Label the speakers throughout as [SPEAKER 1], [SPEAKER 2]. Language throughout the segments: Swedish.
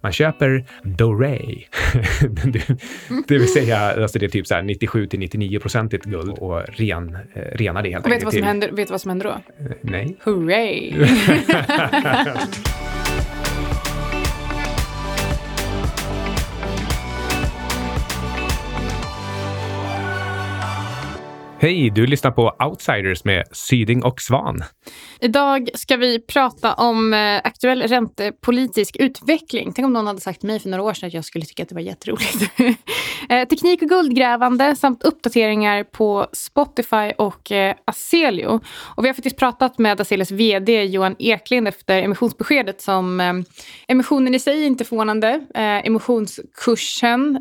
[SPEAKER 1] Man köper Doré, det vill säga alltså det är typ så 97 till 99 procentigt guld och ren, eh, renar det helt
[SPEAKER 2] Och vet
[SPEAKER 1] enkelt.
[SPEAKER 2] du vad som händer, vet du vad som händer då?
[SPEAKER 1] Eh, Nej.
[SPEAKER 2] Hurray!
[SPEAKER 1] Hej, du lyssnar på Outsiders med Syding och Svan.
[SPEAKER 2] Idag ska vi prata om eh, aktuell räntepolitisk utveckling. Tänk om någon hade sagt till mig för några år sedan att jag skulle tycka att det var jätteroligt. Eh, teknik och guldgrävande samt uppdateringar på Spotify och eh, Aselio. Och vi har faktiskt pratat med Aselios vd Johan Eklind efter emissionsbeskedet som emissionen i sig är inte förvånande. Emissionskursen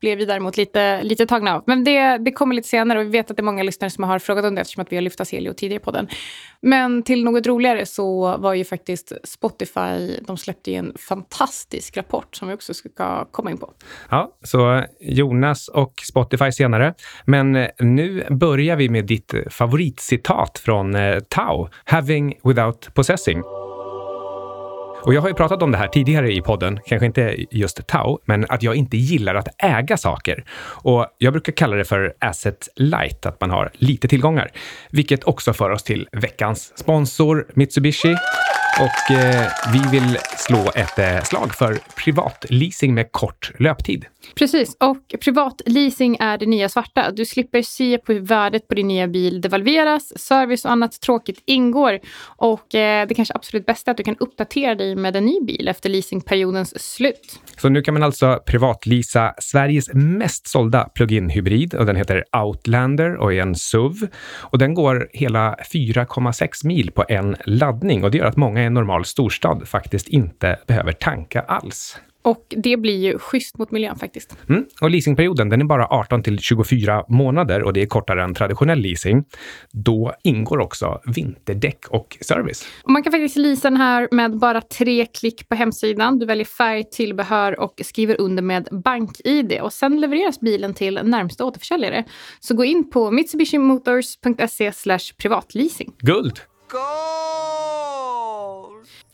[SPEAKER 2] blev vi däremot lite, lite tagna av. Men det, det kommer lite senare och vi vet att det är många lyssnare som har frågat om det eftersom att vi har lyft Aselio tidigare på den. Men till något roligare så var ju faktiskt Spotify, de släppte ju en fantastisk rapport som vi också ska komma in på.
[SPEAKER 1] Ja, så Jonas och Spotify senare. Men eh, nu börjar vi med ditt favoritcitat från eh, Tao, “Having without possessing”. Och jag har ju pratat om det här tidigare i podden, kanske inte just Tao, men att jag inte gillar att äga saker. Och jag brukar kalla det för asset light, att man har lite tillgångar. Vilket också för oss till veckans sponsor Mitsubishi. Och eh, vi vill slå ett eh, slag för privatleasing med kort löptid.
[SPEAKER 2] Precis, och privatleasing är det nya svarta. Du slipper se på hur värdet på din nya bil devalveras, service och annat tråkigt ingår. Och eh, det kanske absolut bästa är att du kan uppdatera dig med en ny bil efter leasingperiodens slut.
[SPEAKER 1] Så nu kan man alltså privatleasa Sveriges mest sålda plug-in hybrid och den heter Outlander och är en SUV. Och den går hela 4,6 mil på en laddning och det gör att många i en normal storstad faktiskt inte behöver tanka alls.
[SPEAKER 2] Och det blir ju schysst mot miljön faktiskt.
[SPEAKER 1] Mm. Och leasingperioden den är bara 18 till 24 månader och det är kortare än traditionell leasing. Då ingår också vinterdäck och service.
[SPEAKER 2] Och man kan faktiskt leasa den här med bara tre klick på hemsidan. Du väljer färg, tillbehör och skriver under med BankID. Och sen levereras bilen till närmsta återförsäljare. Så gå in på mitsubishimotors.se privatleasing.
[SPEAKER 1] Guld!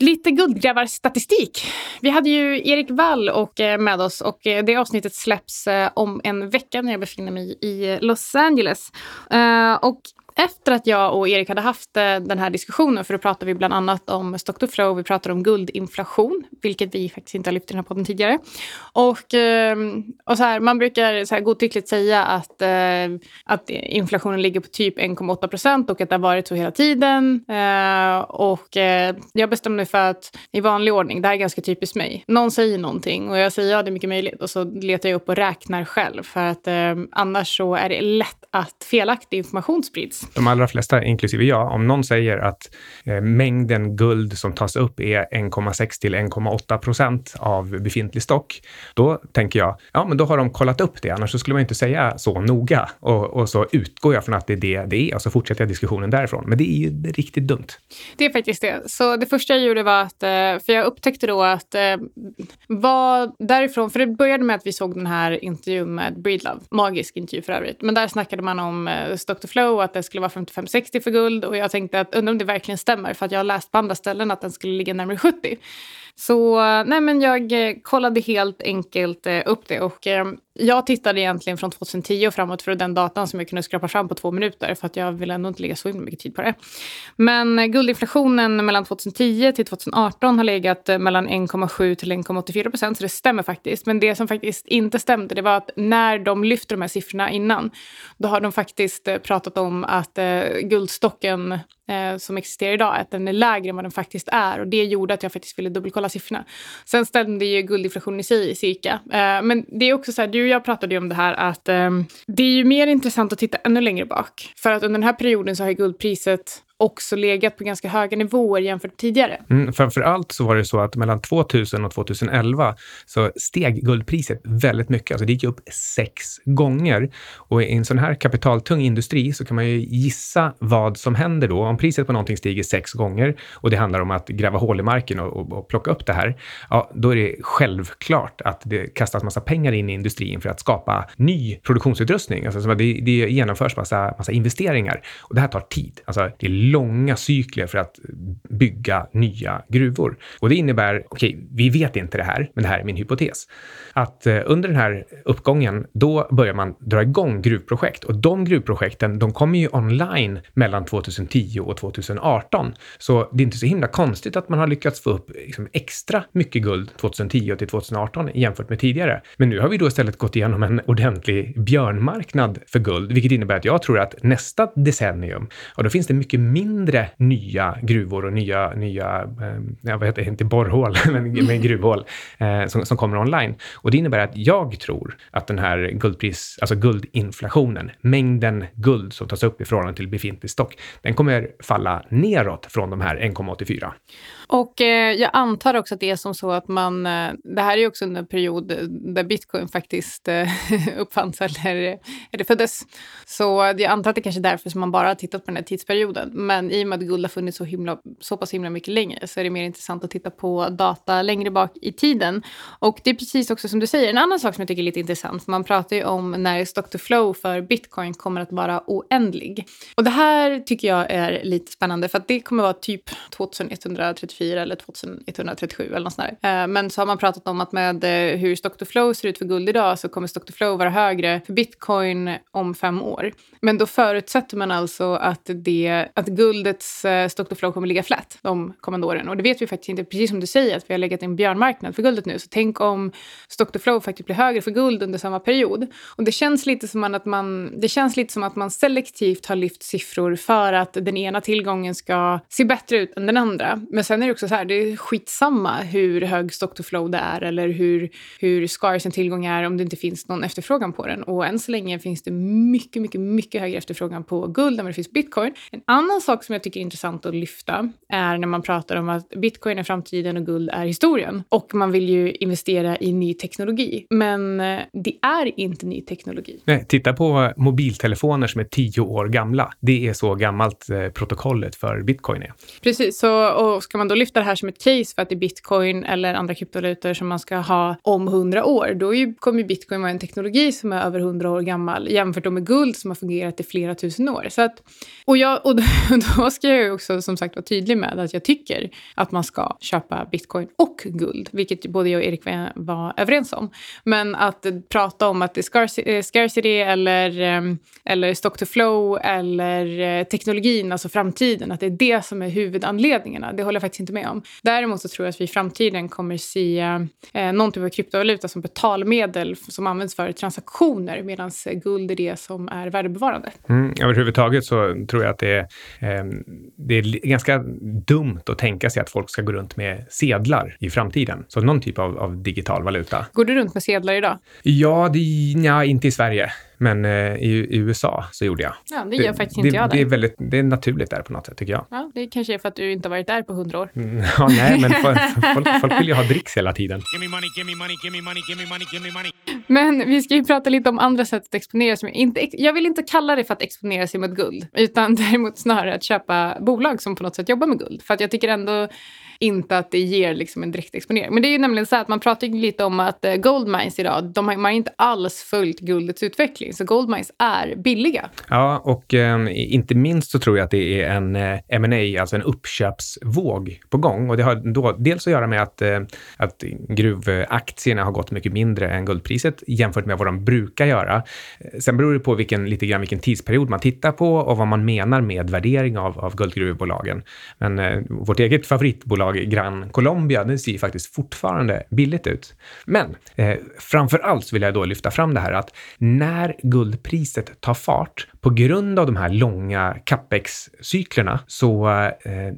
[SPEAKER 2] Lite guldgrävarstatistik. Vi hade ju Erik Wall och, eh, med oss och eh, det avsnittet släpps eh, om en vecka när jag befinner mig i Los Angeles. Och efter att jag och Erik hade haft eh, den här diskussionen, för då pratade vi bland annat om stock to flow, vi pratade om guldinflation, vilket vi faktiskt inte har lyft i den här podden tidigare. Och, ehm, och så här, man brukar så här godtyckligt säga att, eh, att inflationen ligger på typ 1,8 procent och att det har varit så hela tiden. Eh, och jag bestämde mig för att i vanlig ordning, det här är ganska typiskt mig, någon säger någonting och jag säger ja, det är mycket möjligt och så letar jag upp och räknar själv för att annars så är det lätt att felaktig information sprids.
[SPEAKER 1] De allra flesta, inklusive jag, om någon säger att eh, mängden guld som tas upp är 1,6 till 1,8 procent av befintlig stock, då tänker jag, ja, men då har de kollat upp det. Annars så skulle man inte säga så noga. Och, och så utgår jag från att det är det det är och så fortsätter jag diskussionen därifrån. Men det är ju riktigt dumt.
[SPEAKER 2] Det är faktiskt det. Så det första jag gjorde var att, eh, för jag upptäckte då att eh, vad därifrån, för det började med att vi såg den här intervjun med Breedlove, magisk intervju för övrigt, men där snackade man om eh, stock to flow, och att det skulle vara 55-60 för guld och jag tänkte att undrar om det verkligen stämmer för att jag har läst på andra ställen att den skulle ligga närmare 70. Så nej, men jag eh, kollade helt enkelt eh, upp det och eh, jag tittade egentligen från 2010 och framåt för den datan som jag kunde skrapa fram på två minuter för att jag ville ändå inte lägga så mycket tid på det. Men eh, guldinflationen mellan 2010 till 2018 har legat eh, mellan 1,7 till 1,84 procent så det stämmer faktiskt. Men det som faktiskt inte stämde det var att när de lyfter de här siffrorna innan då har de faktiskt eh, pratat om att guldstocken som existerar idag, att den är lägre än vad den faktiskt är. Och det gjorde att jag faktiskt ville dubbelkolla siffrorna. Sen stämde ju guldinflationen i sig cirka. Men det är också så här, du och jag pratade ju om det här att eh, det är ju mer intressant att titta ännu längre bak. För att under den här perioden så har ju guldpriset också legat på ganska höga nivåer jämfört med tidigare.
[SPEAKER 1] Mm, framför allt så var det så att mellan 2000 och 2011 så steg guldpriset väldigt mycket. Alltså det gick upp sex gånger. Och i en sån här kapitaltung industri så kan man ju gissa vad som händer då. Om priset på någonting stiger sex gånger och det handlar om att gräva hål i marken och, och, och plocka upp det här, ja, då är det självklart att det kastas massa pengar in i industrin för att skapa ny produktionsutrustning. Alltså, det, det genomförs massa, massa investeringar och det här tar tid. Alltså, det är långa cykler för att bygga nya gruvor. Och det innebär, okej, okay, vi vet inte det här, men det här är min hypotes, att eh, under den här uppgången, då börjar man dra igång gruvprojekt och de gruvprojekten, de kommer ju online mellan 2010 och 2018. Så det är inte så himla konstigt att man har lyckats få upp liksom extra mycket guld 2010 till 2018 jämfört med tidigare. Men nu har vi då istället gått igenom en ordentlig björnmarknad för guld, vilket innebär att jag tror att nästa decennium, ja, då finns det mycket mindre nya gruvor och nya, nya eh, jag vet inte borrhål, men, men gruvhål eh, som, som kommer online. Och det innebär att jag tror att den här guldpris, alltså guldinflationen, mängden guld som tas upp i förhållande till befintlig stock, den kommer falla neråt från de här 1,84.
[SPEAKER 2] Och eh, jag antar också att det är som så att man... Eh, det här är ju också en period där bitcoin faktiskt eh, uppfanns eller, eller föddes. Så jag antar att det kanske är därför som man bara har tittat på den här tidsperioden. Men i och med att guld har funnits så, himla, så pass himla mycket längre så är det mer intressant att titta på data längre bak i tiden. Och det är precis också som du säger, en annan sak som jag tycker är lite intressant. För man pratar ju om när stock to flow för bitcoin kommer att vara oändlig. Och det här tycker jag är lite spännande för att det kommer vara typ 2134 2134 eller 2137 eller något sånt där. Eh, men så har man pratat om att med eh, hur stock to flow ser ut för guld idag så kommer stock to flow vara högre för bitcoin om fem år. Men då förutsätter man alltså att, det, att guldets eh, stock to flow kommer ligga flat de kommande åren. Och det vet vi faktiskt inte. Precis som du säger att vi har legat i en björnmarknad för guldet nu. Så tänk om stock to flow faktiskt blir högre för guld under samma period. Och det känns lite som att man, det känns lite som att man selektivt har lyft siffror för att den ena tillgången ska se bättre ut än den andra. Men sen är det också så här, det är skitsamma hur hög stock to flow det är eller hur, hur scarce en tillgång är om det inte finns någon efterfrågan på den. Och än så länge finns det mycket, mycket, mycket högre efterfrågan på guld än vad det finns bitcoin. En annan sak som jag tycker är intressant att lyfta är när man pratar om att bitcoin är framtiden och guld är historien. Och man vill ju investera i ny teknologi. Men eh, det är inte ny teknologi.
[SPEAKER 1] Nej, titta på mobiltelefoner som är tio år gamla. Det är så gammalt eh, protokollet för bitcoin är.
[SPEAKER 2] Precis, så, och ska man då lyfta det här som ett case för att det är bitcoin eller andra kryptovalutor som man ska ha om hundra år, då ju, kommer bitcoin vara en teknologi som är över hundra år gammal jämfört med guld som har fungerat i flera tusen år. Så att, och, jag, och då, då ska jag också som sagt vara tydlig med att jag tycker att man ska köpa bitcoin och guld, vilket både jag och Erik var överens om. Men att prata om att det är eh, scarcity eller, ehm, eller stock to flow eller eh, teknologin, alltså framtiden, att det är det som är huvudanledningarna, det håller jag faktiskt inte med om. Däremot så tror jag att vi i framtiden kommer se eh, någon typ av kryptovaluta som betalmedel som används för transaktioner medan guld är det som är värdebevarande.
[SPEAKER 1] Mm, överhuvudtaget så tror jag att det är, eh, det är ganska dumt att tänka sig att folk ska gå runt med sedlar i framtiden. Så någon typ av, av digital valuta.
[SPEAKER 2] Går du runt med sedlar idag?
[SPEAKER 1] Ja, det, ja inte i Sverige. Men eh, i, i, USA så gjorde jag.
[SPEAKER 2] Ja, det gör det, faktiskt inte
[SPEAKER 1] det,
[SPEAKER 2] jag där.
[SPEAKER 1] Det är, väldigt, det är naturligt där på något sätt, tycker jag.
[SPEAKER 2] Ja, det kanske är för att du inte har varit där på hundra år.
[SPEAKER 1] Mm, ja, nej, men folk, folk vill ju ha dricks hela tiden.
[SPEAKER 2] Men vi ska ju prata lite om andra sätt att exponera sig. Inte, jag vill inte kalla det för att exponera sig mot guld, utan däremot snarare att köpa bolag som på något sätt jobbar med guld. För att jag tycker ändå inte att det ger liksom en direkt exponering. Men det är ju nämligen så att man pratar lite om att eh, goldmines idag, de har, man har inte alls följt guldets utveckling. Så goldmines är billiga.
[SPEAKER 1] Ja, och eh, inte minst så tror jag att det är en eh, M&A, alltså en uppköpsvåg på gång. Och det har då dels att göra med att, eh, att gruvaktierna har gått mycket mindre än guldpriset jämfört med vad de brukar göra. Eh, sen beror det på vilken, lite grann vilken tidsperiod man tittar på och vad man menar med värdering av, av guldgruvbolagen. Men eh, vårt eget favoritbolag bolag Gran Colombia, den ser faktiskt fortfarande billigt ut. Men eh, framför allt så vill jag då lyfta fram det här att när guldpriset tar fart på grund av de här långa capex-cyklerna så eh,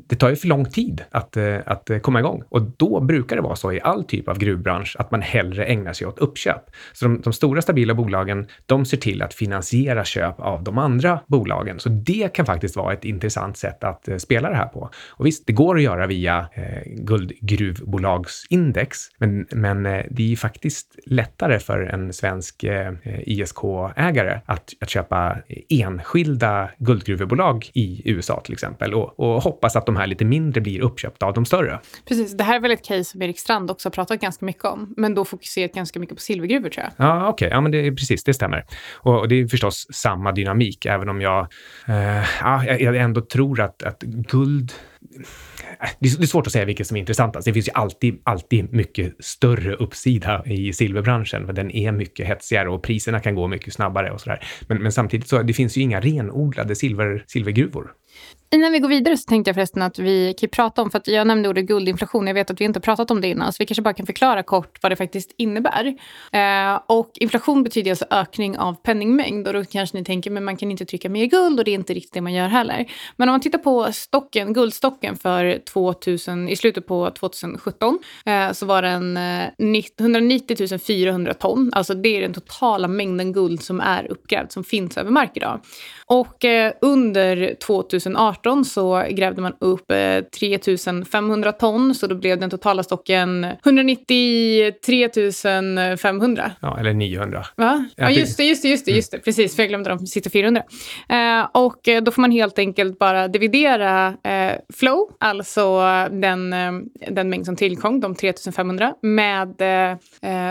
[SPEAKER 1] det tar ju för lång tid att, eh, att eh, komma igång. Och då brukar det vara så i all typ av gruvbransch att man hellre ägnar sig åt uppköp. Så de, de stora stabila bolagen, de ser till att finansiera köp av de andra bolagen. Så det kan faktiskt vara ett intressant sätt att eh, spela det här på. Och visst, det går att göra via eh, guldgruvbolagsindex, men, men eh, det är ju faktiskt lättare för en svensk eh, eh ISK-ägare att, att köpa enskilda guldgruvebolag i USA till exempel och, och hoppas att de här lite mindre blir uppköpta av de större.
[SPEAKER 2] Precis, det här är väl ett case som Erik Strand också har pratat ganska mycket om, men då fokuserat ganska mycket på silvergruvor tror jag.
[SPEAKER 1] Ja, okej, okay. ja men det är precis, det stämmer. Och, och, det är förstås samma dynamik, även om jag, eh, ja, jag ändå tror att, att guld det är svårt att säga vilket som är intressantast. Det finns ju alltid, alltid mycket större uppsida i silverbranschen, för den är mycket hetsigare och priserna kan gå mycket snabbare och sådär. Men, men samtidigt så det finns ju inga renodlade silver, silvergruvor.
[SPEAKER 2] Innan vi går vidare så tänkte jag förresten att vi kan prata om, för att jag nämnde ordet guldinflation, jag vet att vi inte pratat om det innan, så vi kanske bara kan förklara kort vad det faktiskt innebär. Eh, och inflation betyder alltså ökning av penningmängd och då kanske ni tänker, men man kan inte trycka mer guld och det är inte riktigt det man gör heller. Men om man tittar på stocken, guldstocken för 2000, i slutet på 2017 eh, så var den eh, 190 400 ton, alltså det är den totala mängden guld som är uppgrävd, som finns över mark idag. Och eh, under 2018 så grävde man upp eh, 3500 ton, så då blev den totala stocken 193 500.
[SPEAKER 1] Ja, eller 900.
[SPEAKER 2] Va? Ja, just det, just det, just det, just det. Mm. precis, för jag glömde de sitter 400. Eh, och eh, då får man helt enkelt bara dividera eh, flow, alltså den, eh, den mängd som tillkom, de 3500, med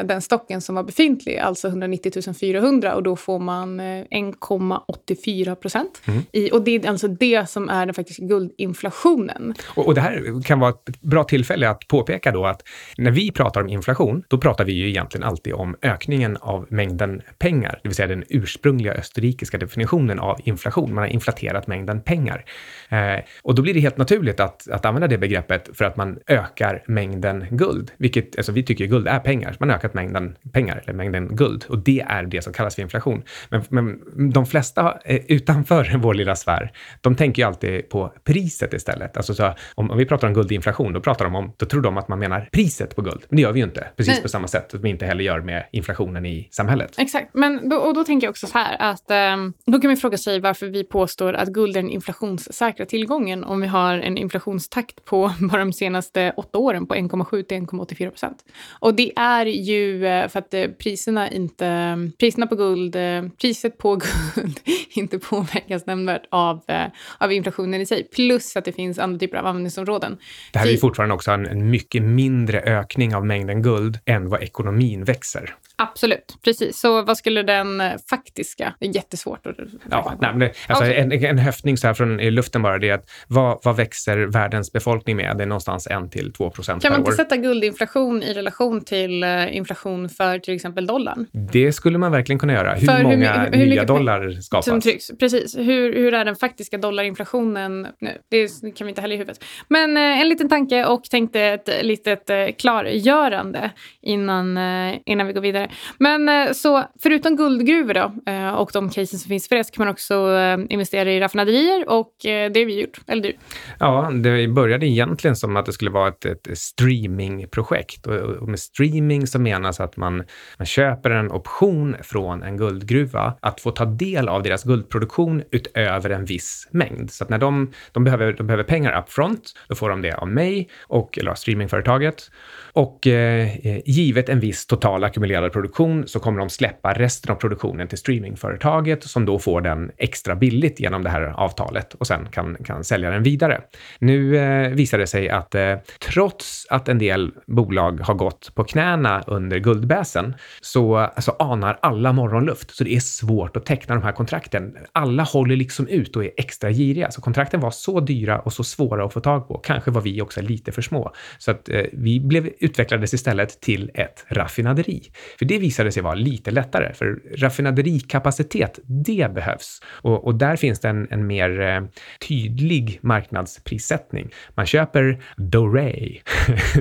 [SPEAKER 2] den stocken som var befintlig, alltså 190 400 och då får man 1,84 4 procent. Mm. och det är alltså det som är den faktiska guldinflationen.
[SPEAKER 1] Och, och, det här kan vara ett bra tillfälle att påpeka då att när vi pratar om inflation, då pratar vi ju egentligen alltid om ökningen av mängden pengar, det vill säga den ursprungliga österrikiska definitionen av inflation. Man har inflaterat mängden pengar. Eh, och då blir det helt naturligt att, att använda det begreppet för att man ökar mängden guld, vilket alltså vi tycker guld är pengar. Man har ökat mängden pengar, eller mängden guld, och det är det som kallas för inflation. Men, men de flesta eh, utanför vår lilla sfär, de tänker ju alltid på priset istället. Alltså så, om, om vi pratar om guldinflation, då pratar de om, då tror de att man menar priset på guld. Men det gör vi ju inte, precis Nej. på samma sätt som vi inte heller gör med inflationen i samhället.
[SPEAKER 2] Exakt, men då, och då tänker jag också så här att um, då kan man fråga sig varför vi påstår att guld är den inflationssäkra tillgången om vi har en inflationstakt på bara de senaste åtta åren på 1,7 till 1,84 procent. Och det är ju eh, för att eh, priserna inte, priserna på guld, eh, priset på guld inte påverkas nämnvärt av, eh, av inflationen i sig. Plus att det finns andra typer av användningsområden.
[SPEAKER 1] Det här är ju fortfarande också en, en mycket mindre ökning av mängden guld än vad ekonomin växer.
[SPEAKER 2] Absolut, precis. Så vad skulle den eh, faktiska... Det är jättesvårt att...
[SPEAKER 1] Ja, nej, men alltså okay. en, en höftning så här från i luften bara, det är att vad, vad växer världens befolkning med? Det är någonstans 1 till 2 procent
[SPEAKER 2] per år.
[SPEAKER 1] Kan
[SPEAKER 2] man inte sätta guldinflation i relation till uh, inflation för till exempel dollarn?
[SPEAKER 1] Det skulle man verkligen kunna göra. Hur för många hur, hur, nya dollar skapas? Som
[SPEAKER 2] trycks. Precis. Hur, hur är den faktiska dollarinflationen nu? Det kan vi inte heller i huvudet. Men uh, en liten tanke och tänkte ett litet uh, klargörande innan, innan vi går vidare. Men eh, så förutom guldgruvor då, eh, och de casen som finns för det så kan man också eh, investera i raffinaderier och det har vi gjort, eller du?
[SPEAKER 1] Ja, det började egentligen som att det skulle vara ett, ett streamingprojekt och med streaming så menas att man, man köper en option från en guldgruva att få ta del av deras guldproduktion utöver en viss mängd. Så att när de, de, behöver, de behöver pengar upfront, då får de det av mig och eller av streamingföretaget. Och eh, givet en viss total ackumulerad produktion så kommer de släppa resten av produktionen till streamingföretaget som då får den extra billigt genom det här avtalet och sen kan, kan sälja den vidare. Nu eh, visar det sig att eh, trots att en del bolag har gått på knäna under guldbäsen så alltså, anar alla morgonluft. Så det är svårt att teckna de här kontrakten. Alla håller liksom ut och är extra giriga. Så kontrakten var så dyra och så svåra att få tag på. Kanske var vi också lite för små. Så att eh, vi blev utvecklades istället till ett raffinaderi. För det visade sig vara lite lättare, för raffinaderikapacitet, det behövs. Och, och där finns det en, en mer eh, tydlig marknadsprissättning. Man köper Doré,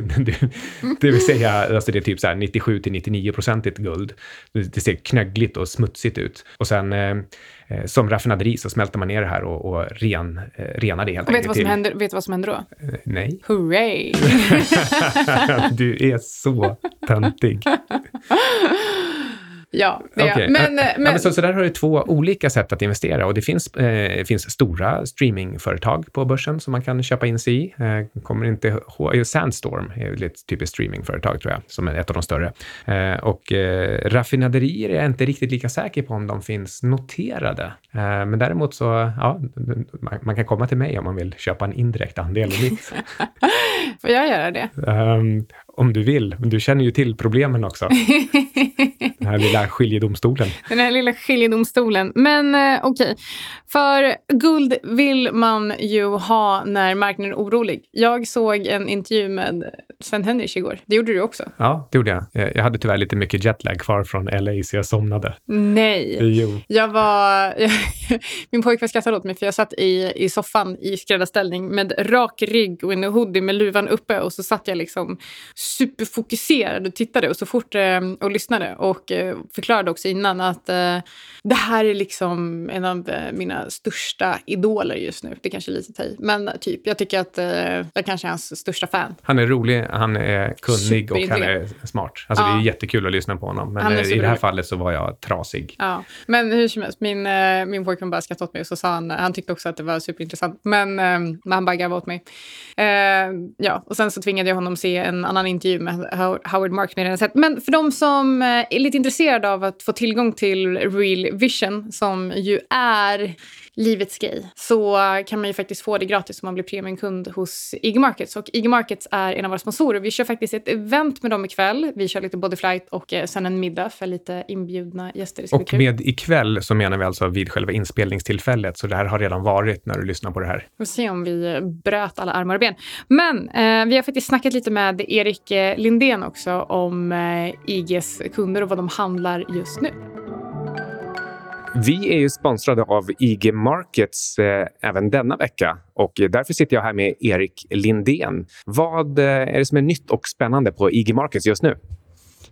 [SPEAKER 1] det vill säga alltså det är typ så 97 till 99 procentigt guld. Det ser knöggligt och smutsigt ut. Och sen Eh, som raffinaderi så smälter man ner det här och, och ren, eh, renar det helt
[SPEAKER 2] och vet enkelt. Vad som händer, vet du vad som händer
[SPEAKER 1] då? Eh, nej.
[SPEAKER 2] Hurray!
[SPEAKER 1] du är så töntig.
[SPEAKER 2] Ja, det jag. Men, eh,
[SPEAKER 1] men...
[SPEAKER 2] men,
[SPEAKER 1] så, så där har du två olika sätt att investera och det finns, eh, finns stora streamingföretag på börsen som man kan köpa in sig i. Eh, kommer inte ihåg, jo, Sandstorm är ett typiskt streamingföretag tror jag, som är ett av de större. Eh, och eh, raffinaderier är jag inte riktigt lika säker på om de finns noterade. Eh, men däremot så, ja, man, man kan komma till mig om man vill köpa en indirekt andel i mitt.
[SPEAKER 2] får jag göra det?
[SPEAKER 1] Ehm, om du vill, men du känner ju till problemen också. Den här lilla skiljedomstolen.
[SPEAKER 2] Den här lilla skiljedomstolen. Men eh, okej, för guld vill man ju ha när marknaden är orolig. Jag såg en intervju med Sven Henrich igår. Det gjorde du också.
[SPEAKER 1] Ja, det gjorde jag. Jag jag hade tyvärr lite mycket jetlag kvar från LA, så jag somnade.
[SPEAKER 2] Nej.
[SPEAKER 1] Jo.
[SPEAKER 2] Jag var... min pojkvän skrattade åt mig för jag satt i, i soffan i skräddarställning med rak rygg och en hoodie med luvan uppe och så satt jag liksom superfokuserad och tittade och så fort eh, och lyssnade och eh, förklarade också innan att eh, det här är liksom en av mina största idoler just nu. Det kanske är lite i, men typ jag tycker att jag kanske är hans största fan.
[SPEAKER 1] Han är rolig, han är kunnig och han är smart. Alltså, Det
[SPEAKER 2] Ja.
[SPEAKER 1] är jättekul att lyssna på honom. Men i det här fallet så var jag trasig.
[SPEAKER 2] Ja, men hur som helst, min, min pojkvän bara skrattade åt mig och så sa han, han tyckte också att det var superintressant, men, men han bara garvade åt mig. Ja, och sen så tvingade jag honom se en annan intervju med Howard Mark med sett. Men för de som eh, är lite intresserade av att få tillgång till Real Vision, som ju är livets grej, så kan man ju faktiskt få det gratis om man blir premiumkund hos IG Markets. Och IG Markets är en av våra sponsorer. Vi kör faktiskt ett event med dem ikväll. Vi kör lite bodyflight och eh, sen en middag för lite inbjudna gäster.
[SPEAKER 1] Och
[SPEAKER 2] kul.
[SPEAKER 1] med ikväll så menar vi alltså vid själva inspelningstillfället, så det här har redan varit när du lyssnar på det här.
[SPEAKER 2] Vi får se om vi bröt alla armar och ben. Men eh, vi har faktiskt snackat lite med Erik eh, Lindén också om eh, IGs kunder och vad de handlar just nu.
[SPEAKER 1] Vi är ju sponsrade av IG Markets eh, även denna vecka och därför sitter jag här med Erik Lindén. Vad eh, är det som är nytt och spännande på IG Markets just nu?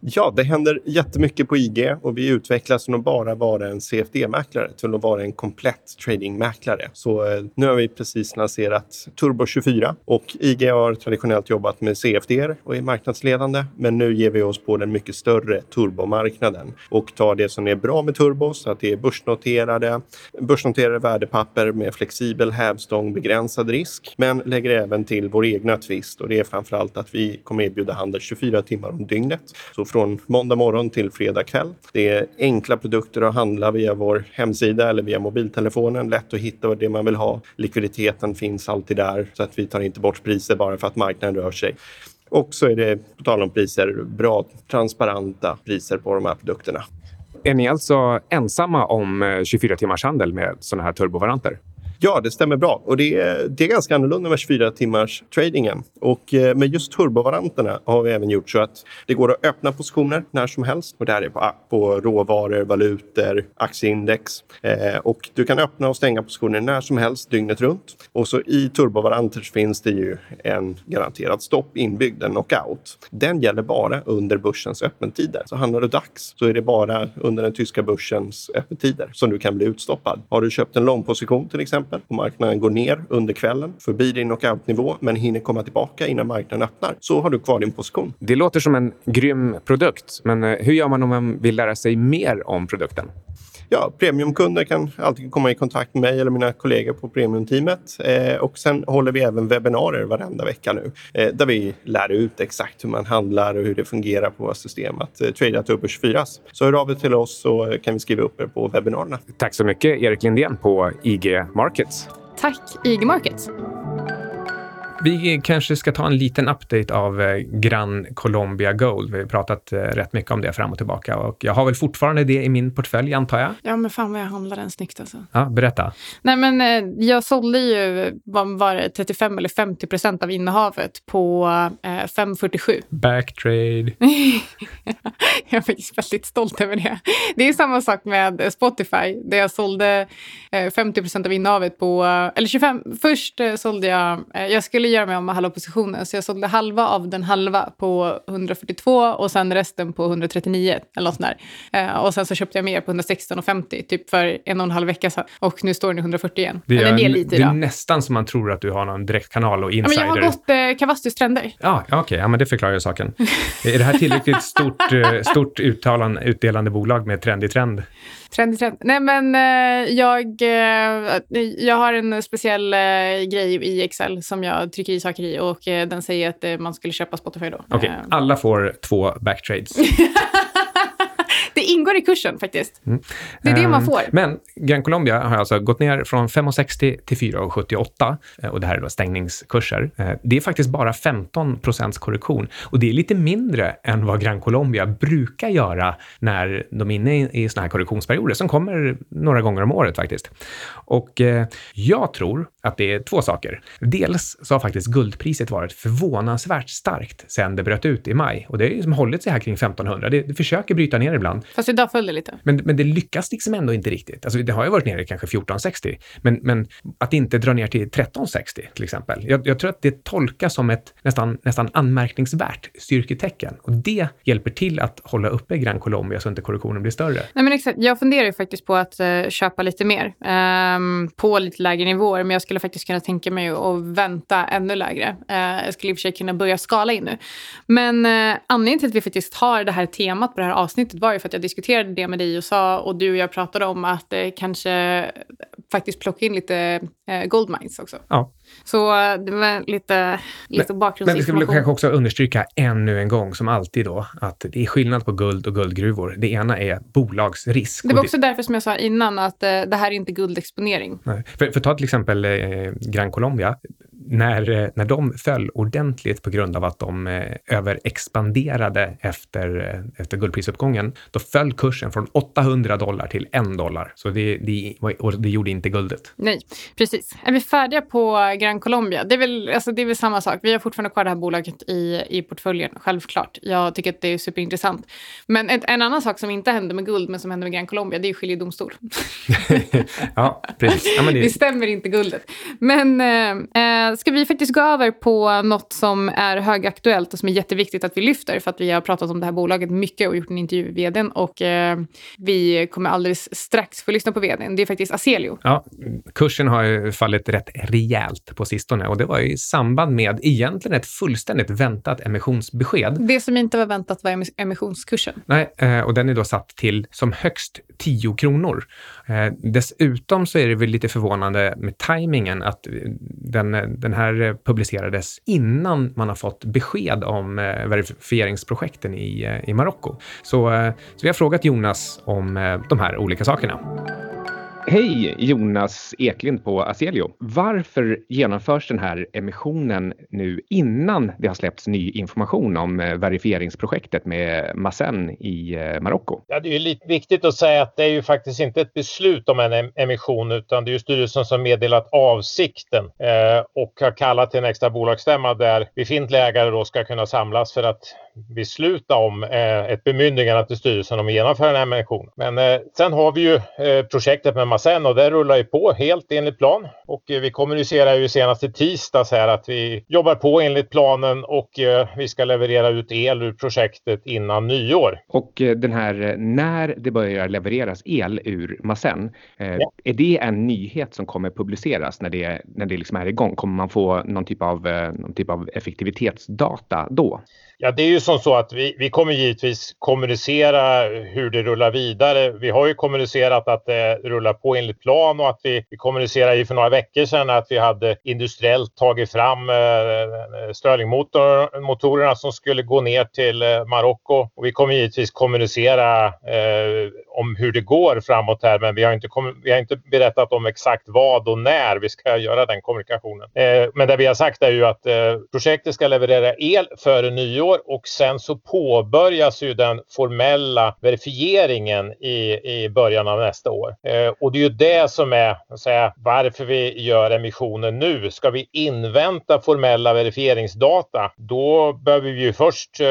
[SPEAKER 3] Ja, det händer jättemycket på IG och vi utvecklas från att bara vara en CFD-mäklare till att vara en komplett tradingmäklare. Så eh, nu har vi precis lanserat Turbo 24 och IG har traditionellt jobbat med CFD och är marknadsledande. Men nu ger vi oss på den mycket större turbomarknaden och tar det som är bra med turbo så att det är börsnoterade, börsnoterade värdepapper med flexibel hävstång, begränsad risk, men lägger även till vår egna twist och det är framförallt att vi kommer erbjuda handel 24 timmar om dygnet. Så från måndag morgon till fredag kväll. Det är enkla produkter att handla via vår hemsida eller via mobiltelefonen. Lätt att hitta det man vill ha. Likviditeten finns alltid där så att vi tar inte bort priser bara för att marknaden rör sig. Och så är det, på tal om priser, bra transparenta priser på de här produkterna.
[SPEAKER 1] Är ni alltså ensamma om eh, 24 timmars handel med sådana här turbovaranter?
[SPEAKER 3] Ja, det stämmer bra. Och det är, det är ganska annorlunda med 24 timmars tradingen. Och eh, med just turbovaranterna har vi även gjort så att det går att öppna positioner när som helst. Och det här är på, på råvaror, valutor, aktieindex. Eh, och du kan öppna och stänga positioner när som helst dygnet runt. Och så i turbovaranter finns det ju en garanterad stopp inbyggd, en knockout. Den gäller bara under börsens öppettider. Så handlar du dags så är det bara under den tyska börsens öppettider som du kan bli utstoppad. Har du köpt en långposition till exempel och marknaden går ner under kvällen förbi din knockoutnivå men hinner komma tillbaka innan marknaden öppnar så har du kvar din position.
[SPEAKER 1] Det låter som en grym produkt, men eh, hur gör man om man vill lära sig mer om produkten?
[SPEAKER 3] Ja, premiumkunder kan alltid komma i kontakt med mig eller mina kollegor på premiumteamet. Eh, och sen håller vi även webbinarier varenda vecka nu eh, där vi lär ut exakt hur man handlar och hur det fungerar på våra system att eh, trada Turbo 24. Så hör av er till oss så kan vi skriva upp er på webbinarierna.
[SPEAKER 1] Tack så mycket, Erik Lindén på IG Markets.
[SPEAKER 2] Tack IG Markets.
[SPEAKER 1] Vi kanske ska ta en liten update av eh, Gran Colombia Gold. Vi har pratat eh, rätt mycket om det fram och tillbaka och jag har väl fortfarande det i min portfölj, antar jag.
[SPEAKER 2] Ja, men fan vad jag handlar den snyggt alltså.
[SPEAKER 1] Ja, berätta.
[SPEAKER 2] Nej, men eh, jag sålde ju, vad var det, 35 eller 50 procent av innehavet på eh, 5,47.
[SPEAKER 1] Backtrade.
[SPEAKER 2] jag är faktiskt väldigt stolt över det. Det är samma sak med Spotify, där jag sålde eh, 50 procent av innehavet på, eller 25, först sålde jag, jag skulle frigöra mig om halva positionen. Så jag sålde halva av den halva på 142 och sen resten på 139 eller något sånt där. Eh, och sen så köpte jag mer på 116,50 typ för en och en halv vecka sedan. Och nu står den i 140 igen.
[SPEAKER 1] Det är,
[SPEAKER 2] eller ner lite
[SPEAKER 1] det är nästan som man tror att du har någon direktkanal och
[SPEAKER 2] Ja, men
[SPEAKER 1] insider.
[SPEAKER 2] jag har gått eh, Cavastus trender.
[SPEAKER 1] Ja, okej. Ja, men det förklarar ju saken. är det här tillräckligt stort, eh, stort uttalan, utdelande bolag med trendig trend?
[SPEAKER 2] Trend, trend. Nej, men eh, jag, eh, jag har en speciell eh, grej i Excel som jag trycker i saker i och den säger att man skulle köpa Spotify då.
[SPEAKER 1] Okej,
[SPEAKER 2] Eh,
[SPEAKER 1] alla får två backtrades.
[SPEAKER 2] det ingår i kursen faktiskt. Det är det man
[SPEAKER 1] Ehm,
[SPEAKER 2] får.
[SPEAKER 1] Men Gran Colombia har alltså gått ner från 5,60 till 4,78 eh, och det här är då stängningskurser. Eh, Det är faktiskt bara 15 procents korrektion och det är lite mindre än vad Gran Colombia brukar göra när de är inne i- såna här korrektionsperioder som kommer några gånger om året faktiskt. Och eh, jag tror att det är två saker. Dels så har faktiskt guldpriset varit förvånansvärt starkt sedan det bröt ut i maj och det har liksom hållit sig här kring 1500. Det, det försöker bryta ner ibland.
[SPEAKER 2] Fast idag föll det lite.
[SPEAKER 1] Men, men det lyckas liksom ändå inte riktigt. Alltså, det har ju varit nere i kanske 1460, men, men att inte dra ner till 1360 till exempel. Jag, jag tror att det tolkas som ett nästan, nästan anmärkningsvärt styrketecken och det hjälper till att hålla uppe Gran Colombia så inte korrektionen blir större.
[SPEAKER 2] Nej, men exakt. Jag funderar ju faktiskt på att eh, köpa lite mer ehm, på lite lägre nivåer. Men jag skulle faktiskt kunna tänka mig att vänta ännu lägre. Eh, jag skulle i och för sig kunna börja skala in nu. Men eh, anledningen till att vi faktiskt har det här temat på det här avsnittet var ju för att jag diskuterade det med dig och sa och du och jag pratade om att eh, kanske faktiskt plocka in lite eh, goldmines också.
[SPEAKER 1] Ja.
[SPEAKER 2] Så eh, det var lite, lite
[SPEAKER 1] Men vi ska väl
[SPEAKER 2] bakgrundsinformation.
[SPEAKER 1] kanske också understryka ännu en gång, som alltid då, att det är skillnad på guld och guldgruvor. Det ena är bolagsrisk.
[SPEAKER 2] Det var också därför som jag sa innan att eh, det här är inte guldexponering.
[SPEAKER 1] Nej. För, för ta till exempel eh, Gran Colombia. När, eh, när de föll ordentligt på grund av att de eh, överexpanderade efter, eh, efter guldprisuppgången, då föll kursen från 800 dollar till 1 dollar. Så det, det, och det gjorde inte guldet.
[SPEAKER 2] Nej, precis. Är vi färdiga på Gran Colombia? Det är väl, alltså, det är väl samma sak. Vi har fortfarande kvar det här bolaget i, i portföljen, självklart. Jag tycker att det är superintressant. Men ett, en annan sak som inte hände med guld, men som hände med Gran Colombia, det är skiljedomstol.
[SPEAKER 1] ja, precis. Ja,
[SPEAKER 2] Det
[SPEAKER 1] det,
[SPEAKER 2] stämmer inte guldet. Men eh, ska vi faktiskt gå över på något som är högaktuellt och som är jätteviktigt att vi lyfter för att vi har pratat om det här bolaget mycket och gjort en intervju med vdn och eh, vi kommer alldeles strax få lyssna på vdn. Det är faktiskt Aselio.
[SPEAKER 1] ja, kursen har ju fallit rätt rejält på sistone och det var i samband med egentligen ett fullständigt väntat emissionsbesked
[SPEAKER 2] Det som inte var väntat var emis- emissionskursen.
[SPEAKER 1] Nej, eh, och den är då satt till som högst 10 kronor. Eh, Dessutom så är det väl lite förvånande med tajmingen att eh, den, den här eh, publicerades innan man har fått besked om eh, verifieringsprojekten i, eh, i Marocko. Så, eh, så vi har frågat Jonas om eh, de här olika sakerna. Hej Jonas Eklind på Aselio. Varför genomförs den här emissionen nu innan det har släppts ny information om eh, verifieringsprojektet med Massen i eh, Marocko?
[SPEAKER 4] Ja, det är ju lite viktigt att säga att det är ju faktiskt inte ett beslut om en emission utan det är ju styrelsen som meddelat avsikten eh, och har kallat till en extra bolagsstämma där befintliga ägare då ska kunna samlas för att besluta om eh, ett bemyndigande till styrelsen om att genomföra den här emissionen. Men eh, sen har vi ju eh, projektet med Massen och det rullar ju på helt enligt plan och vi kommunicerar ju senast i tisdags här att vi jobbar på enligt planen och vi ska leverera ut el ur projektet innan nyår.
[SPEAKER 1] Och den här när det börjar levereras el ur Massen, eh,
[SPEAKER 4] Ja.
[SPEAKER 1] är det en nyhet som kommer publiceras när det, när det liksom är igång? Kommer man få någon typ av, någon typ av effektivitetsdata då?
[SPEAKER 4] Ja, det är ju som så att vi, vi kommer givetvis kommunicera hur det rullar vidare. Vi har ju kommunicerat att det rullar på enligt plan och att vi, vi kommunicerade ju för några veckor sedan att vi hade industriellt tagit fram eh, Stirlingmotorerna som skulle gå ner till eh, Marocko. Och vi kommer givetvis kommunicera eh, om hur det går framåt här, men vi har, inte vi har inte berättat om exakt vad och när vi ska göra den kommunikationen. Eh, men det vi har sagt är ju att eh, projektet ska leverera el före nyår år och sen så påbörjas ju den formella verifieringen i, i början av nästa år. Eh, och det är ju det som är säga, varför vi gör emissionen nu. Ska vi invänta formella verifieringsdata, då behöver vi ju först eh,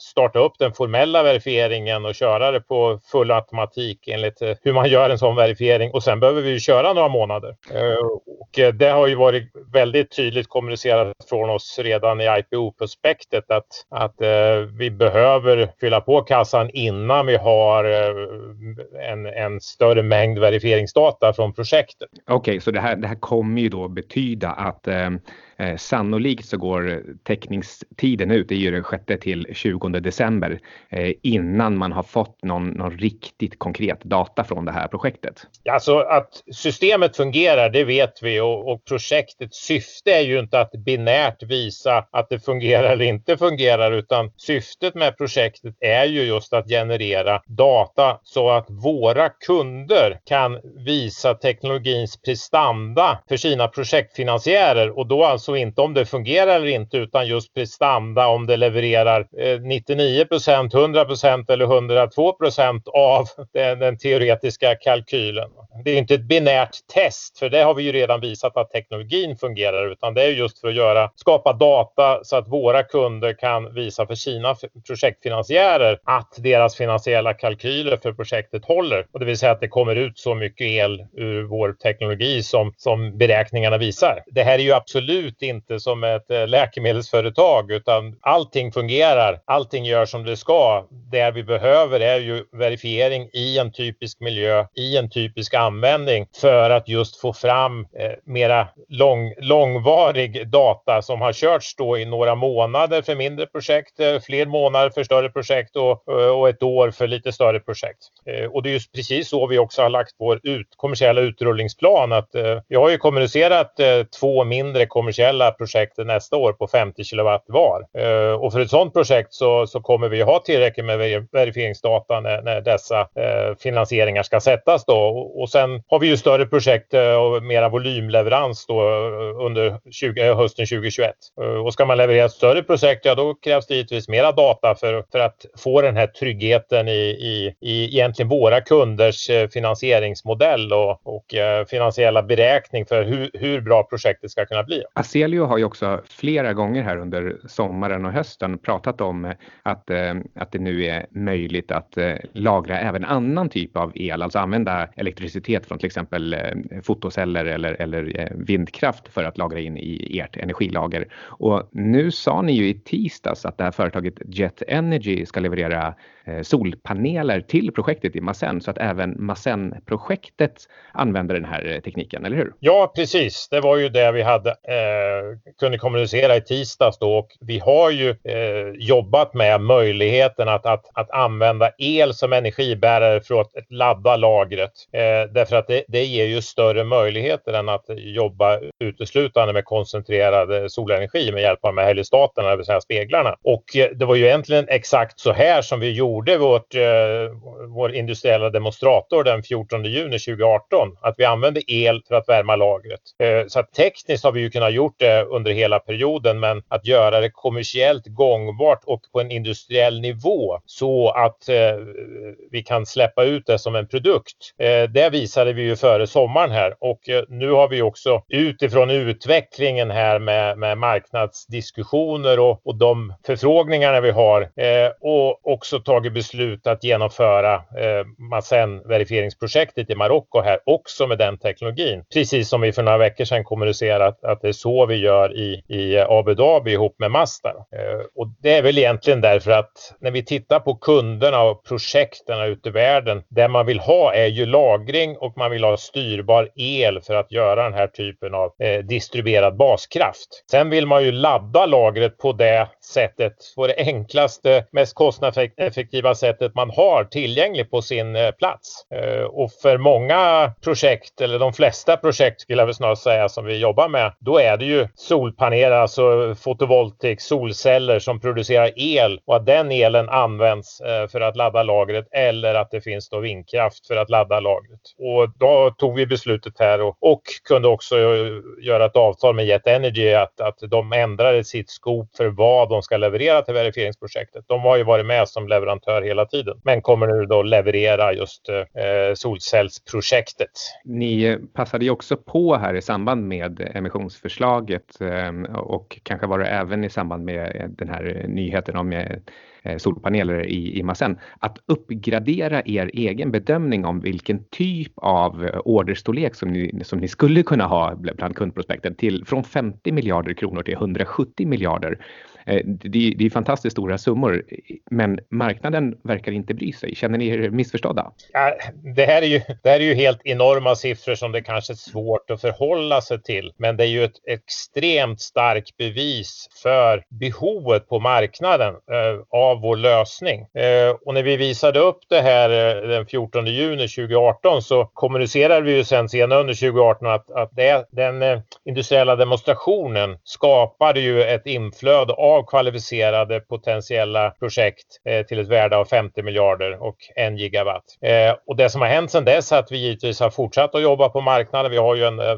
[SPEAKER 4] starta upp den formella verifieringen och köra det på full automatik enligt eh, hur man gör en sån verifiering och sen behöver vi ju köra några månader. Eh, och eh, det har ju varit väldigt tydligt kommunicerat från oss redan i IPO-prospektet att, att eh, vi behöver fylla på kassan innan vi har eh, en, en större mängd verifieringsdata från projektet.
[SPEAKER 1] Okej, okay, så det här, det här kommer ju då betyda att eh, Eh, sannolikt så går teckningstiden ut, det är ju den 6 till 20 december, eh, innan man har fått någon, någon riktigt konkret data från det här projektet.
[SPEAKER 4] Alltså att systemet fungerar, det vet vi och, och projektets syfte är ju inte att binärt visa att det fungerar eller inte fungerar, utan syftet med projektet är ju just att generera data så att våra kunder kan visa teknologins prestanda för sina projektfinansiärer och då alltså alltså inte om det fungerar eller inte utan just prestanda om det levererar eh, 99% 100% eller 102% av den, den, teoretiska kalkylen. Det är inte ett binärt test för det har vi ju redan visat att teknologin fungerar utan det är just för att göra, skapa data så att våra kunder kan visa för sina projektfinansiärer att deras finansiella kalkyler för projektet håller. Och det vill säga att det kommer ut så mycket el ur vår teknologi som, som beräkningarna visar. Det här är ju absolut absolut inte som ett eh, läkemedelsföretag utan allting fungerar. Allting gör som det ska. Det vi behöver är ju verifiering i en typisk miljö, i en typisk användning för att just få fram eh, mera lång, långvarig data som har körts då i några månader för mindre projekt, eh, fler månader för större projekt och, eh, och ett år för lite större projekt. Och det är ju precis så vi också har lagt vår ut, kommersiella utrullningsplan. Att, vi har ju kommunicerat två mindre kommersiella kommersiella projektet nästa år på 50 kilowatt var. Eh, och för ett sådant projekt så, så kommer vi ha tillräckligt med verifieringsdata när, när dessa eh, finansieringar ska sättas då. Och, sen har vi ju större projekt eh, och mera volymleverans då eh, under 20, eh, hösten 2021. Eh, och ska man leverera ett större projekt, ja då krävs det givetvis mera data för, för att få den här tryggheten i, i, i egentligen våra kunders finansieringsmodell och, och finansiella beräkning för hur, hur bra projektet ska kunna bli.
[SPEAKER 1] Aselio har ju också flera gånger här under sommaren och hösten pratat om eh, att, eh, att det nu är möjligt att eh, lagra även annan typ av el, alltså använda elektricitet från till exempel fotoceller eller, eller vindkraft för att lagra in i ert energilager. Och nu sa ni ju i tisdags att det här företaget Jet Energy ska leverera solpaneler till projektet i Masen så att även Masen-projektet använder den här tekniken, eller hur?
[SPEAKER 4] Ja, precis. Det var ju det vi hade Eh, Eh, kunde kommunicera i tisdags då och vi har ju eh, jobbat med möjligheten att, att, att använda el som energibärare för att ladda lagret. Eh, därför att det, det ger ju större möjligheter än att jobba uteslutande med koncentrerad eh, solenergi med hjälp av de här helistaterna, det vill säga speglarna. Och eh, det var ju egentligen exakt så här som vi gjorde vårt, eh, vår industriella demonstrator den 14 juni 2018. Att vi använde el för att värma lagret. Eh, så att tekniskt har vi ju kunnat gjort det under hela perioden men att göra det kommersiellt gångbart och på en industriell nivå så att eh, vi kan släppa ut det som en produkt. Eh, det visade vi ju före sommaren här och eh, nu har vi också utifrån utvecklingen här med, med marknadsdiskussioner och, och de förfrågningarna vi har eh, och också tagit beslut att genomföra eh, Masen verifieringsprojektet i Marocko här också med den teknologin. Precis som vi för några veckor sedan kommunicerat att det är så vi gör i, i Abu Dhabi ihop med Mazda. Eh, och det är väl egentligen därför att när vi tittar på kunderna och projekten ute i världen, det man vill ha är ju lagring och man vill ha styrbar el för att göra den här typen av eh, distribuerad baskraft. Sen vill man ju ladda lagret på det sättet, på det enklaste, mest kostnadseffektiva sättet man har tillgängligt på sin eh, plats. Eh, och för många projekt, eller de flesta projekt skulle jag väl snarare säga som vi jobbar med, då är det ju solpaneler, alltså fotovoltaik, solceller som producerar el och att den elen används eh, för att ladda lagret eller att det finns då vindkraft för att ladda lagret. Och då tog vi beslutet här och, och kunde också eh, göra ett avtal med Jet Energy att, att de ändrade sitt skop för vad de ska leverera till verifieringsprojektet. De har ju varit med som leverantör hela tiden men kommer nu då leverera just eh, eh solcellsprojektet.
[SPEAKER 1] Ni passade ju också på här i samband med emissionsförslaget eh, och kanske var det även i samband med eh, den här nyheten om eh, solpaneler i, i massen, att uppgradera er egen bedömning om vilken typ av orderstorlek som ni, som ni skulle kunna ha bland kundprospekten till från 50 miljarder kronor till 170 miljarder. Eh, det, det är fantastiskt stora summor, men marknaden verkar inte bry sig. Känner ni er missförstådda?
[SPEAKER 4] Ja, det, här är ju, det här är ju helt enorma siffror som det kanske är svårt att förhålla sig till. Men det är ju ett extremt starkt bevis för behovet på marknaden eh, av vår lösning. Eh, och när vi visade upp det här eh, den 14 juni 2018 så kommunicerade vi ju sen senare under 2018 att, att det, den eh, industriella demonstrationen skapade ju ett inflöde av av kvalificerade potentiella projekt eh, till ett värde av 50 miljarder och en gigawatt. Eh, och det som har hänt sedan dess är att vi givetvis har fortsatt att jobba på marknaden. Vi har ju en, eh,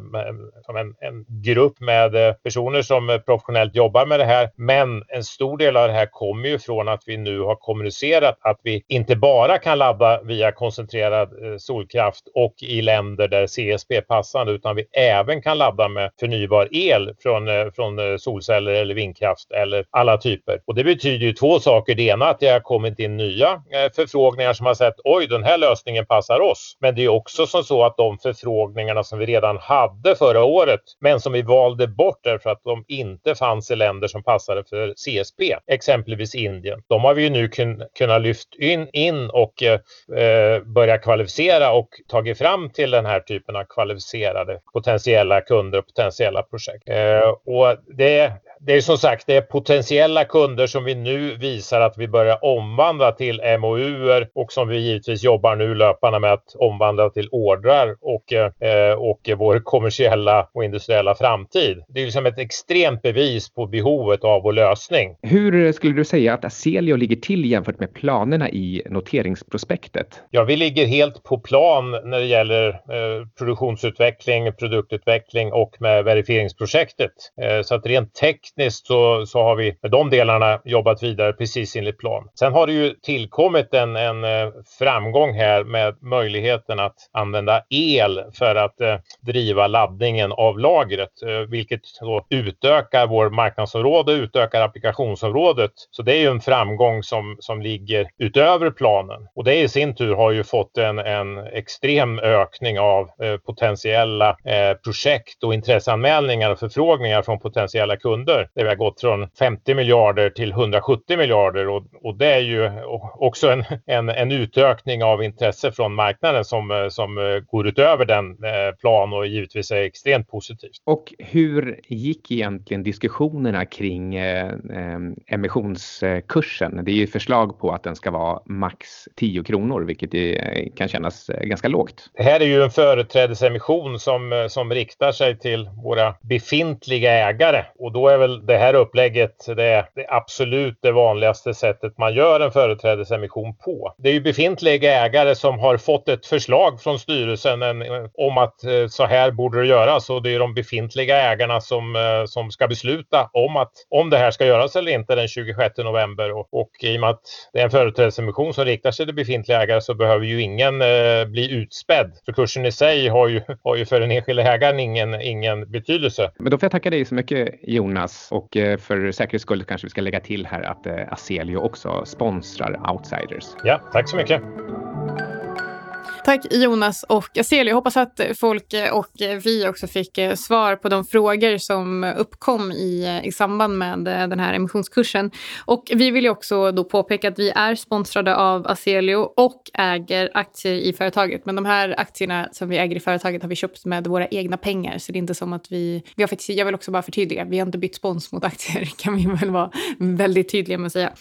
[SPEAKER 4] en, en grupp med personer som professionellt jobbar med det här. Men en stor del av det här kommer ju från att vi nu har kommunicerat att vi inte bara kan ladda via koncentrerad solkraft och i länder där CSP är passande utan vi även kan ladda med förnybar el från, från solceller eller vindkraft eller alla typer. Och det betyder ju två saker. Det ena att det har kommit in nya eh, förfrågningar som har sett oj, den här lösningen passar oss. Men det är också som så att de förfrågningarna som vi redan hade förra året, men som vi valde bort därför att de inte fanns i länder som passade för CSP, exempelvis Indien. De har vi ju nu kun, kunnat lyft in, in och eh, eh, börja kvalificera och tagit fram till den här typen av kvalificerade potentiella kunder och potentiella projekt. Eh, och det det är som sagt det är potentiella kunder som vi nu visar att vi börjar omvandla till MOUer och som vi givetvis jobbar nu löpande med att omvandla till ordrar och, eh, och vår kommersiella och industriella framtid. Det är liksom ett extremt bevis på behovet av vår lösning.
[SPEAKER 1] Hur skulle du säga att Aselio ligger till jämfört med planerna i noteringsprospektet?
[SPEAKER 4] Ja, vi ligger helt på plan när det gäller eh, produktionsutveckling, produktutveckling och med verifieringsprojektet. Eh, så att rent tekniskt tekniskt så, så har vi med de delarna jobbat vidare precis enligt plan. Sen har det ju tillkommit en, en eh, framgång här med möjligheten att använda el för att eh, driva laddningen av lagret, eh, vilket då utökar vår marknadsområde, utökar applikationsområdet. Så det är ju en framgång som, som ligger utöver planen och det i sin tur har ju fått en, en extrem ökning av eh, potentiella eh, projekt och intresseanmälningar och förfrågningar från potentiella kunder miljarder. Där vi har gått från 50 miljarder till 170 miljarder och, och det är ju också en, en, en utökning av intresse från marknaden som, som går utöver den eh, plan och givetvis är extremt positivt.
[SPEAKER 1] Och hur gick egentligen diskussionerna kring eh, eh emissionskursen? Det är ju förslag på att den ska vara max 10 kronor, vilket kan kännas eh, ganska lågt.
[SPEAKER 4] Det här är ju en företrädesemission som, som riktar sig till våra befintliga ägare och då är väl väl det här upplägget det är det absolut det vanligaste sättet man gör en företrädesemission på. Det är ju befintliga ägare som har fått ett förslag från styrelsen en, om att eh, så här borde det göras och det är de befintliga ägarna som, eh, som ska besluta om, att, om det här ska göras eller inte den 26 november. Och, och i och med att det är en företrädesemission som riktar sig till befintliga ägare så behöver ju ingen eh, bli utspädd. För kursen i sig har ju, har ju för den enskilda ägaren ingen, ingen betydelse.
[SPEAKER 1] Men då får jag tacka dig så mycket Jonas och eh, för säkerhets skull kanske vi ska lägga till här att eh, Aselio också sponsrar Outsiders.
[SPEAKER 4] Ja, tack så mycket.
[SPEAKER 2] Tack Jonas och Aselio. Jag hoppas att folk och vi också fick eh, svar på de frågor som uppkom i, eh, i samband med eh, den här emissionskursen. Och vi vill ju också då påpeka att vi är sponsrade av Aselio och äger aktier i företaget. Men de här aktierna som vi äger i företaget har vi köpt med våra egna pengar. Så det är inte som att vi... vi har faktiskt, jag vill också bara förtydliga, vi har inte bytt spons mot aktier kan vi väl vara väldigt tydliga med att säga.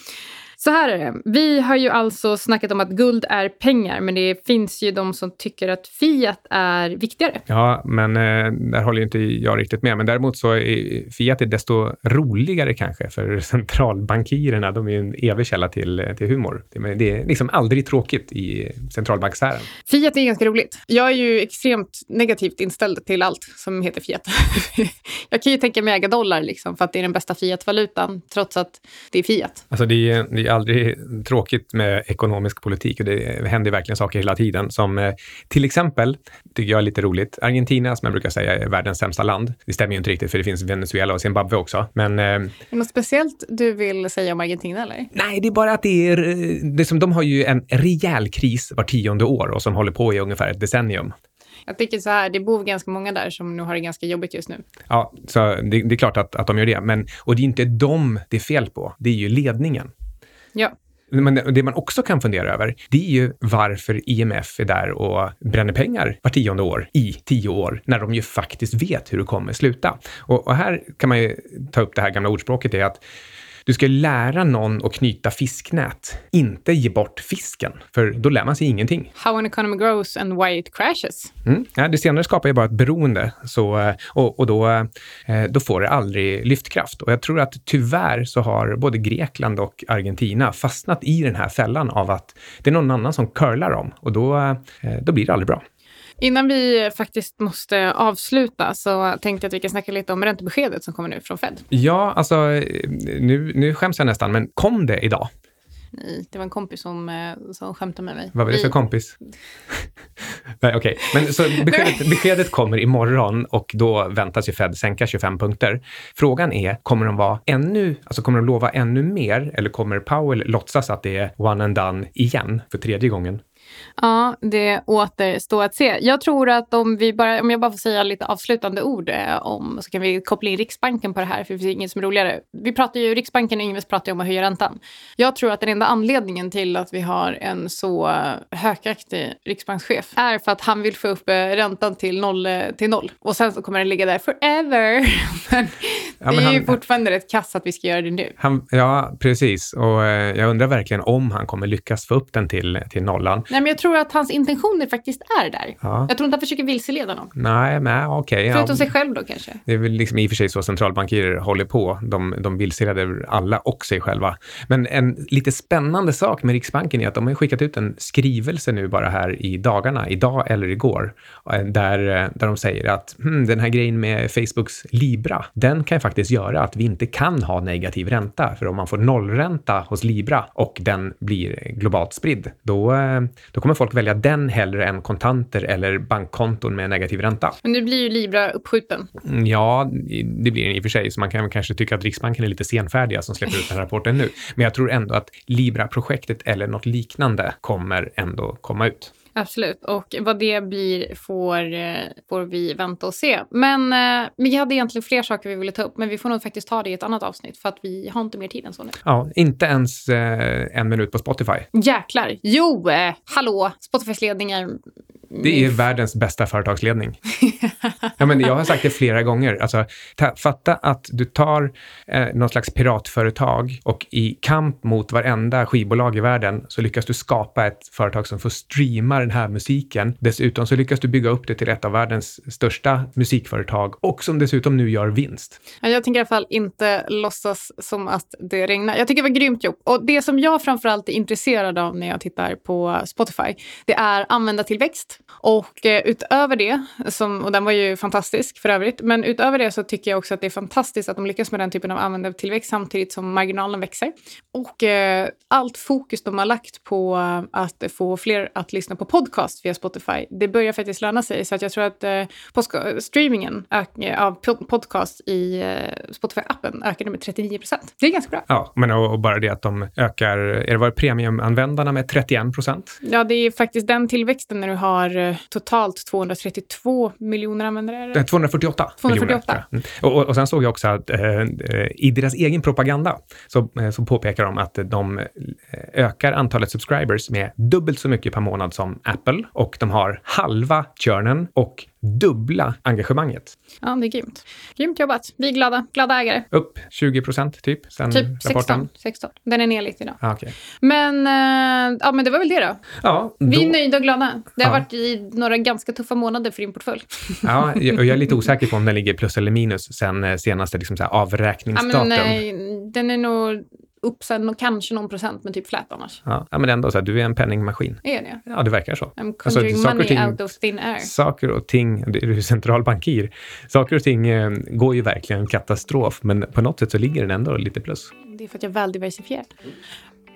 [SPEAKER 2] Så här är det. Vi har ju alltså snackat om att guld är pengar, men det finns ju de som tycker att Fiat är viktigare.
[SPEAKER 1] Ja, men eh, där håller inte jag riktigt med. Men däremot så är Fiat är desto roligare kanske för centralbankirerna. De är ju en evig källa till, till humor. Det, det är liksom aldrig tråkigt i centralbanksfären.
[SPEAKER 2] Fiat är ganska roligt. Jag är ju extremt negativt inställd till allt som heter Fiat. jag kan ju tänka mig äga dollar liksom, för att det är den bästa Fiat-valutan, trots att det är Fiat.
[SPEAKER 1] Alltså det är, det är aldrig tråkigt med ekonomisk politik och det händer verkligen saker hela tiden. Som eh, till exempel, tycker jag är lite roligt, Argentina som jag brukar säga är världens sämsta land. Det stämmer ju inte riktigt för det finns Venezuela och Zimbabwe också. Men, eh, är
[SPEAKER 2] det något speciellt du vill säga om Argentina eller?
[SPEAKER 1] Nej, det är bara att det är, det som, de har ju en rejäl kris var tionde år och som håller på i ungefär ett decennium.
[SPEAKER 2] Jag tycker så här, det bor ganska många där som nu har det ganska jobbigt just nu.
[SPEAKER 1] Ja, så det, det är klart att, att de gör det. Men, och det är inte dem det är fel på, det är ju ledningen.
[SPEAKER 2] Ja.
[SPEAKER 1] Men det man också kan fundera över, det är ju varför IMF är där och bränner pengar var tionde år i tio år, när de ju faktiskt vet hur det kommer sluta. Och, och här kan man ju ta upp det här gamla ordspråket, är att du ska lära någon att knyta fisknät, inte ge bort fisken, för då lär man sig ingenting.
[SPEAKER 2] How an economy grows and why it crashes.
[SPEAKER 1] Mm. Ja, det senare skapar ju bara ett beroende så, och, och då, eh, då får det aldrig lyftkraft. Och jag tror att tyvärr så har både Grekland och Argentina fastnat i den här fällan av att det är någon annan som curlar dem och då, eh, då blir det aldrig bra.
[SPEAKER 2] Innan vi faktiskt måste avsluta så tänkte jag att vi kan snacka lite om räntebeskedet som kommer nu från Fed.
[SPEAKER 1] Ja, alltså nu, nu skäms jag nästan, men kom det idag?
[SPEAKER 2] Nej, det var en kompis som, eh, som skämtade med mig.
[SPEAKER 1] Vad var det för kompis? Nej, okej. Okay. Men så beskedet, beskedet kommer imorgon och då väntas ju Fed sänka 25 punkter. Frågan är, kommer de vara ännu, alltså kommer de lova ännu mer eller kommer Powell låtsas att det är one and done igen för tredje gången?
[SPEAKER 2] Ja, det återstår att se. Jag tror att om vi bara, om jag bara får säga lite avslutande ord eh, om, så kan vi koppla in Riksbanken på det här, för det finns inget som är roligare. Vi pratar ju, Riksbanken och Ingves pratar ju om att höja räntan. Jag tror att den enda anledningen till att vi har en så högaktig riksbankschef är för att han vill få upp eh, räntan till noll, eh, till noll. Och sen så kommer den ligga där forever. men ja, men det är han, ju fortfarande rätt kass att vi ska göra det nu.
[SPEAKER 1] Han, ja, precis. Och jag undrar verkligen om han kommer lyckas få upp den till, till nollan.
[SPEAKER 2] Nej, men jag tror att hans intentioner faktiskt är där. Ja. Jag tror inte han försöker vilseleda någon.
[SPEAKER 1] Nej, men okej. Okay,
[SPEAKER 2] Förutom ja. sig själv då kanske.
[SPEAKER 1] Det är väl liksom i och för sig så centralbankirer håller på. De, de vilseleder alla och sig själva. Men en lite spännande sak med Riksbanken är att de har skickat ut en skrivelse nu bara här i dagarna, idag eller igår, eh, där, eh, där de säger att hmm, den här grejen med Facebooks Libra, den kan faktiskt göra att vi inte kan ha negativ ränta. För om man får nollränta hos Libra och den blir globalt spridd, då, eh, då kommer folk välja den hellre än kontanter eller bankkonton med negativ ränta.
[SPEAKER 2] Men nu blir ju Libra uppskjuten.
[SPEAKER 1] Mm, ja, det blir den i och för sig, så man kan kanske tycka att Riksbanken är lite senfärdiga som släpper ut den här rapporten nu. Men jag tror ändå att Libra-projektet eller något liknande kommer ändå komma ut.
[SPEAKER 2] Absolut, och vad det blir får, eh, får vi vänta och se. Men eh, vi hade egentligen fler saker vi ville ta upp, men vi får nog faktiskt ta det i ett annat avsnitt för att vi har inte mer tid än så nu.
[SPEAKER 1] Ja, inte ens eh, en minut på Spotify.
[SPEAKER 2] Jäklar! Jo, eh, hallå! Spotifys ledningar
[SPEAKER 1] det är världens bästa företagsledning. ja, men jag har sagt det flera gånger. Alltså, ta, fatta att du tar eh, någon slags piratföretag och i kamp mot varenda skivbolag i världen så lyckas du skapa ett företag som får streama den här musiken. Dessutom så lyckas du bygga upp det till ett av världens största musikföretag och som dessutom nu gör vinst.
[SPEAKER 2] Jag tänker i alla fall inte låtsas som att det regnar. Jag tycker det var grymt gjort. Och det som jag framförallt är intresserad av när jag tittar på Spotify, det är användartillväxt och eh, utöver det, som, och den var ju fantastisk för övrigt, men utöver det så tycker jag också att det är fantastiskt att de lyckas med den typen av användartillväxt samtidigt som marginalen växer. Och eh, allt fokus de har lagt på att få fler att lyssna på podcast via Spotify, det börjar faktiskt löna sig. Så att jag tror att eh, streamingen av podcast i eh, Spotify-appen ökade med 39 procent. Det är ganska bra.
[SPEAKER 1] Ja, men och, och, bara det att de ökar, är det var premiumanvändarna med 31 procent?
[SPEAKER 2] Ja, det är faktiskt den tillväxten när du har har eh, totalt 232 miljoner användare.
[SPEAKER 1] 248,
[SPEAKER 2] 248. Miljoner,
[SPEAKER 1] mm. och, och sen såg jag också att eh, i deras egen propaganda så, eh, så påpekar de att de eh, ökar antalet subscribers med dubbelt så mycket per månad som Apple och de har halva churnen och dubbla engagemanget.
[SPEAKER 2] Ja, det är grymt. Grymt jobbat. Vi är glada. Glada ägare.
[SPEAKER 1] Upp 20 procent typ sen
[SPEAKER 2] Typ
[SPEAKER 1] rapporten.
[SPEAKER 2] 16. 16. Den är ner lite idag.
[SPEAKER 1] Ah, okej.
[SPEAKER 2] Men, eh, ja, men det var väl det då.
[SPEAKER 1] Ja,
[SPEAKER 2] Vi är
[SPEAKER 1] då,
[SPEAKER 2] nöjda och glada. Det har
[SPEAKER 1] Ja.
[SPEAKER 2] varit i några ganska tuffa månader för din portfölj.
[SPEAKER 1] ja, jag, och jag är lite osäker på om den ligger plus eller minus sen eh, senaste liksom så här
[SPEAKER 2] Ja,
[SPEAKER 1] avräkningsdatum.
[SPEAKER 2] men, eh, den är nog upp sen och kanske någon procent, men typ flät annars.
[SPEAKER 1] Ja, ja, men ändå så här, du är en penningmaskin.
[SPEAKER 2] Är det?
[SPEAKER 1] Ja, det verkar så.
[SPEAKER 2] I'm
[SPEAKER 1] Alltså,
[SPEAKER 2] conjuring
[SPEAKER 1] saker och
[SPEAKER 2] money
[SPEAKER 1] ting-
[SPEAKER 2] out of thin air.
[SPEAKER 1] Saker och ting, du är centralbankir, saker och ting eh, går ju verkligen katastrof, men på något sätt så ligger den ändå lite plus.
[SPEAKER 2] Det är för att jag är väl diversifierad.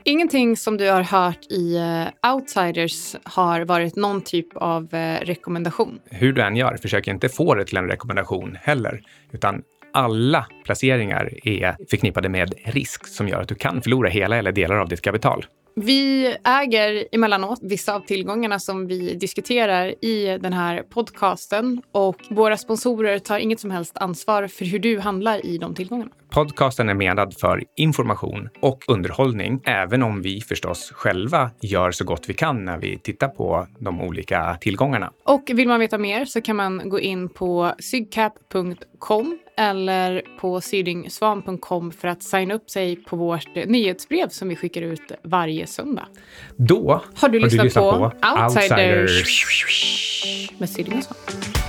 [SPEAKER 2] Ingenting som du har hört i eh, Outsiders har varit någon typ av eh, rekommendation.
[SPEAKER 1] Hur du än gör, försök inte få det till en rekommendation heller, utan alla placeringar är förknippade med risk som gör att du kan förlora hela eller delar av ditt kapital.
[SPEAKER 2] Vi äger emellanåt vissa av tillgångarna som vi diskuterar i den här podcasten och våra sponsorer tar inget som helst ansvar för hur du handlar i de tillgångarna.
[SPEAKER 1] Podcasten är menad för information och underhållning, även om vi förstås själva gör så gott vi kan när vi tittar på de olika tillgångarna.
[SPEAKER 2] Och vill man veta mer så kan man gå in på sygcap.com eller på sydingsvan.com för att signa upp sig på vårt nyhetsbrev som vi skickar ut varje söndag.
[SPEAKER 1] Då
[SPEAKER 2] Har du lyssnat, på,
[SPEAKER 1] Outsiders
[SPEAKER 2] Outsiders med Syding och Svan?